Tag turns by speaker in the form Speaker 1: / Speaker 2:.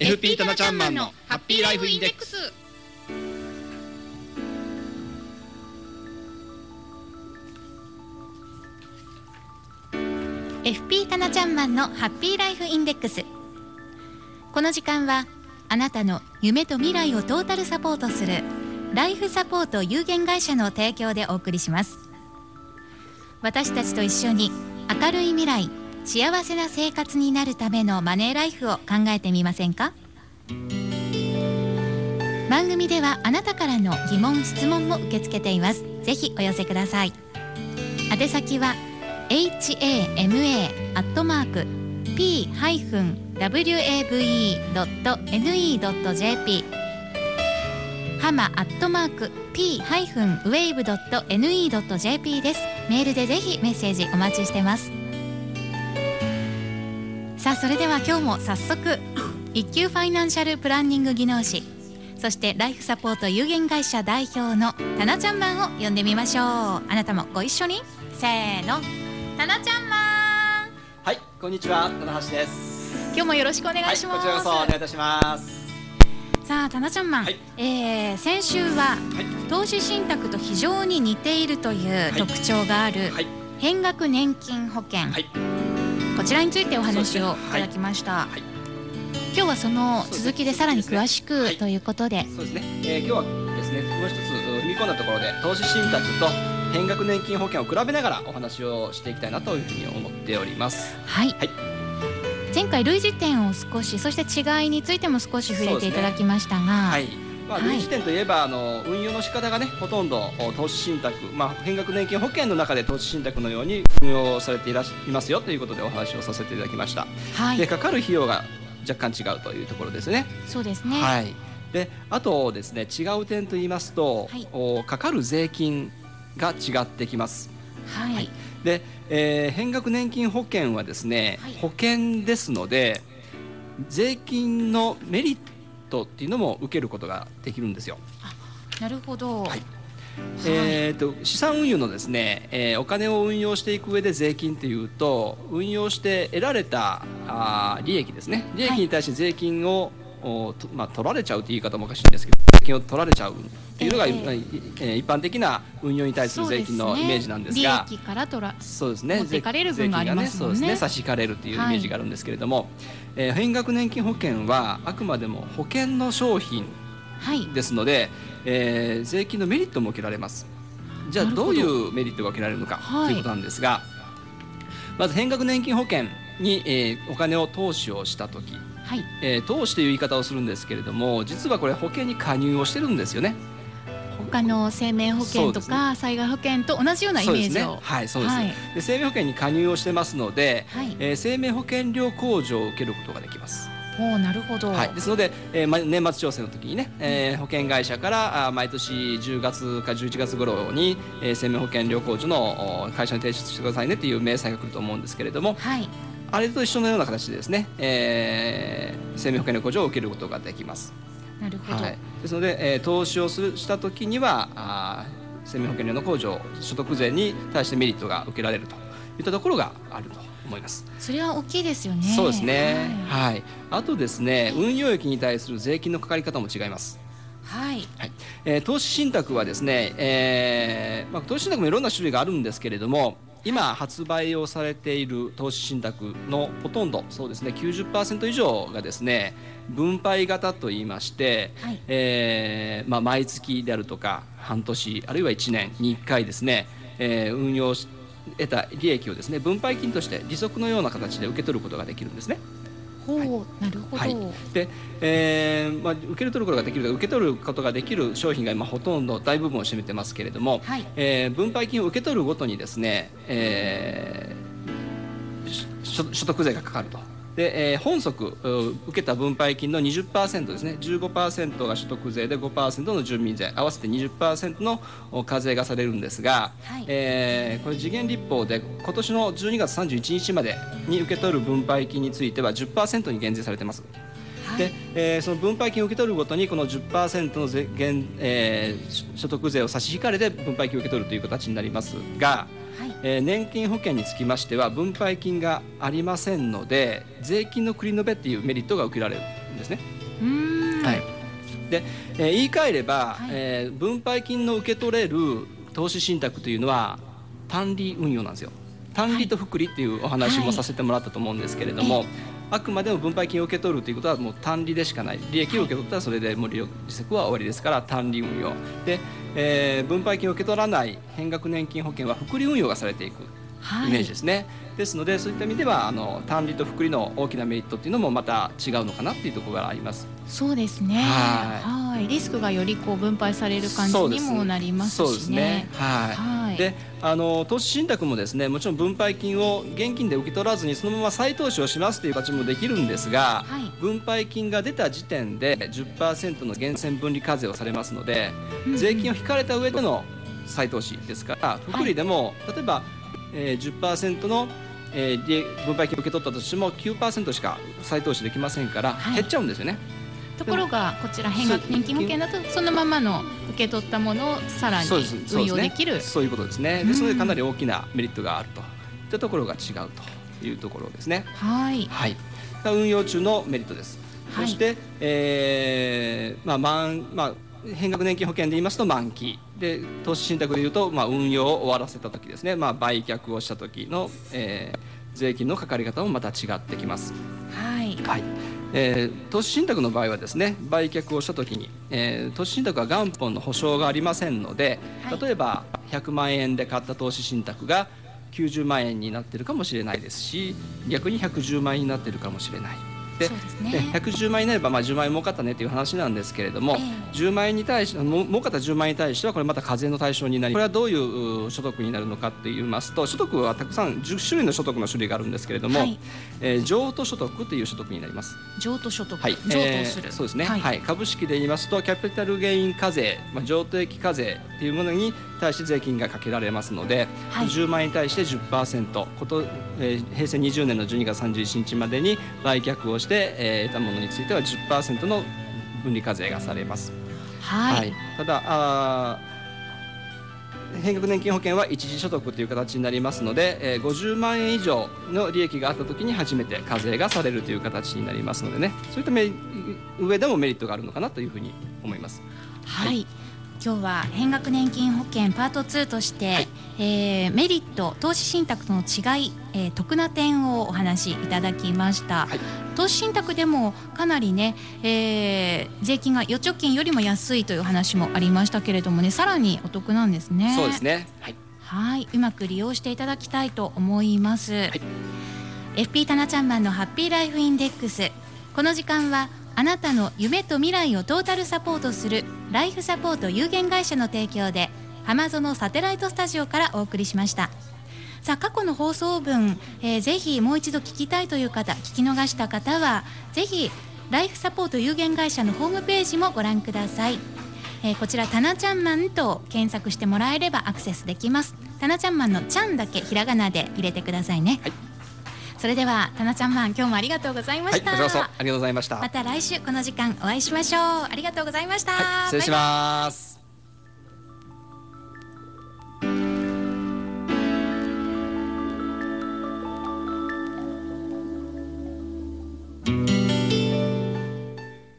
Speaker 1: FP タナちゃんマンのハッピーライフインデックス「
Speaker 2: FP タナちゃんマンのハッピーライフインデックス」この時間はあなたの夢と未来をトータルサポートするライフサポート有限会社の提供でお送りします。私たちと一緒に明るい未来幸せな生活になるためのマネーライフを考えてみませんか？番組ではあなたからの疑問質問も受け付けています。ぜひお寄せください。宛先は hama アットマーク p-wave.ne.jp ハマアットマーク p ハイフン wave.ne.jp です。メールでぜひメッセージお待ちしてます。さあそれでは今日も早速一級ファイナンシャルプランニング技能士そしてライフサポート有限会社代表のタナちゃんマンを呼んでみましょう。あなたもご一緒に。せーの。タナちゃんマン。
Speaker 1: はいこんにちは。棚橋です。
Speaker 2: 今日もよろしくお願いします、
Speaker 1: はい、こちらこそお願いいたします。
Speaker 2: さあタナちゃんマン、はい、えー、先週は、はい、投資信託と非常に似ているという特徴がある、変額年金保険、こちらについてお話をい。ただきました、今日はその続きでさらに詳しく、ということで。
Speaker 1: そうですね、えー、今日はですねもう一つ踏み込んだところで投資信託と変額年金保険を比べながらお話をしていきたいなというふうに思っております。
Speaker 2: はい、はい、前回類似点を少しそして違いについても少し触れていただきましたが、はい
Speaker 1: まあ、類似点といえば、はい、あの運用の仕方がねほとんど投資信託、まあ、変額年金保険の中で投資信託のように運用されていらしいますよということでお話をさせていただきました、はい、でかかる費用が若干違うというところですね。
Speaker 2: そうですね。
Speaker 1: はい。であとですね違う点と言いますと、はい、おかかる税金が違ってきます。はい、はい、で、えー、変額年金保険はですね、はい、保険ですので税金のメリットっていうのも受けることができるんですよ。
Speaker 2: なるほど。はい。
Speaker 1: えーと、と資産運用のですね、えー、お金を運用していく上で税金というと運用して得られたあ利益ですね利益に対して税金を、おまあ、取られちゃうという言い方もおかしいんですけど税金を取られちゃうっていうのが、えー、えー、一般的な運用に対する税金のイメージなんですが、
Speaker 2: ね、利益から取ら
Speaker 1: そうですね。
Speaker 2: 持っていかれる分がありますね、ね、そうですね。
Speaker 1: 差し引かれるっていうイメージがあるんですけれども、はい、えー、変額年金保険はあくまでも保険の商品ですので、はい、えー、税金のメリットも受けられます。じゃあど。ういうメリットが受けられるのか、はい、ということなんですがまず変額年金保険に、えー、お金を投資をした時はい、えー、投資という言い方をするんですけれども実はこれ保険に加入をしてるんですよね。
Speaker 2: 他の生命保険とか、災害保険と同じようなイメージを、
Speaker 1: ね、はいそうです、はい、で生命保険に加入をしてますので、はい、えー、生命保険料控除を受けることができます。
Speaker 2: おなるほど、
Speaker 1: はい、ですので、えー、年末調整の時にね、えー、保険会社からあ毎年10月か11月頃に、えー、生命保険料控除の会社に提出してくださいねっていう明細が来ると思うんですけれども、はい、あれと一緒のような形でですね、えー、生命保険の控除を受けることができます。
Speaker 2: なるほど、はい、
Speaker 1: ですので、えー、投資をするした時にはあ生命保険料の控除所得税に対してメリットが受けられるといったところがあると思います。
Speaker 2: それは大きいですよね。
Speaker 1: そうですね。はい。はい、あとですね、運用益に対する税金のかかり方も違います。
Speaker 2: はい。
Speaker 1: はい。えー、投資信託はですね、えー、まあ投資信託もいろんな種類があるんですけれども、今発売をされている投資信託のほとんどそうですね90%以上がですね分配型といいまして、はい、えー、まあ、毎月であるとか半年あるいは1年に1回ですね、えー、運用し得た利益をですね分配金として利息のような形で受け取ることができるんですね。
Speaker 2: はい、なるほど、はい、
Speaker 1: で、えーまあ、受け取ることができる受け取ることができる商品が今ほとんど大部分を占めてますけれども、はい、えー、分配金を受け取るごとにですね、えー、所得税がかかると。で、えー、本則受けた分配金の20%ですね。15%が所得税で5%の住民税。合わせて20%の課税がされるんですが、はい、えー、これ次元立法で今年の12月31日までに受け取る分配金については10%に減税されてます。で、えー、その分配金を受け取るごとにこの10%の税減、えー、所得税を差し引かれて分配金を受け取るという形になりますが、はい、えー、年金保険につきましては分配金がありませんので税金の繰り延べっていうメリットが受けられるんですね。はい。でえー、言い換えれば、はい、えー、分配金の受け取れる投資信託というのは単利運用なんですよ。単利と複利っていうお話もさせてもらったと思うんですけれども、はい、あくまでも分配金を受け取るということはもう単利でしかない。利益を受け取ったらそれでもう利息は終わりですから単利運用。で、えー、分配金を受け取らない変額年金保険は複利運用がされていくイメージですね、はい、ですのでそういった意味ではあの単利と複利の大きなメリットっていうのもまた違うのかなっていうところがあります。
Speaker 2: そうですね。はい。リスクがよりこう分配される感じにもなりますしね。そうですね。
Speaker 1: はい、であの投資信託もですねもちろん分配金を現金で受け取らずにそのまま再投資をしますという形もできるんですが、はい、分配金が出た時点で10%の源泉分離課税をされますので、うん、税金を引かれた上での再投資ですから福利でも、はい、例えばえー、10%の、えー、分配金を受け取ったとしても9%しか再投資できませんから、減っちゃうんですよね。
Speaker 2: ところがこちら変額年金保険だとそのままの受け取ったものをさらに運用できる。
Speaker 1: そう、ね,、いうことですね。ですのでかなり大きなメリットがあると。いったところが違うというところですね。
Speaker 2: はい、
Speaker 1: はい、運用中のメリットです、はい、そして、えーまあまんまあ、変額年金保険で言いますと満期。で投資信託でいうと、まあ、運用を終わらせた時ですね、まあ、売却をした時の、えー、税金のかかり方もまた違ってきます。
Speaker 2: はい、
Speaker 1: はいえー、投資信託の場合はですね売却をした時に、えー、投資信託は元本の保証がありませんので、例えば100万円で買った投資信託が90万円になっているかもしれないですし逆に110万円になっているかもしれない。でで、ね、110万円になればまあ10万円儲かったねという話なんですけれども、えー、10万円に対して儲かった10万円に対してはこれまた課税の対象になりこれはどういう所得になるのかといいますと所得はたくさん10種類の所得の種類があるんですけれども、はい、えー、譲渡所得という所得になります。
Speaker 2: 譲渡所得、
Speaker 1: はい、譲渡する、えー、そうですね、はい、はい、株式で言いますとキャピタルゲイン課税、まあ、譲渡益課税というものに対して税金がかけられますので、はい、10万円に対して10%こと、えー、平成20年の12月31日までに売却をして、えー、得たものについては10%の分離課税がされます。
Speaker 2: はい、はい、
Speaker 1: ただあ変額年金保険は一時所得という形になりますので、えー、50万円以上の利益があった時に初めて課税がされるという形になりますのでね。そういった上でもメリットがあるのかなというふうに思います。
Speaker 2: はい、はい今日は変額年金保険パート2として、はい、えー、メリット投資信託との違い、えー、得な点をお話しいただきました、はい、投資信託でもかなりね、えー、税金が預貯金よりも安いという話もありましたけれどもねさらにお得なんですね。
Speaker 1: そうですね。はい。
Speaker 2: はい。うまく利用していただきたいと思います、はい、FP タナちゃんマンのハッピーライフインデックス。この時間はあなたの夢と未来をトータルサポートするライフサポート有限会社の提供で浜園サテライトスタジオからお送りしました。さあ過去の放送分、えー、ぜひもう一度聞きたいという方聞き逃した方はぜひライフサポート有限会社のホームページもご覧ください、えー、こちらタナちゃんマンと検索してもらえればアクセスできます。タナちゃんマンのちゃんだけひらがなで入れてくださいね、はい。それではタナちゃんマン今日もありがとうございました、
Speaker 1: はい、ありがとうございました。
Speaker 2: また来週この時間お会いしましょう。ありがとうございました、は
Speaker 1: い、失礼します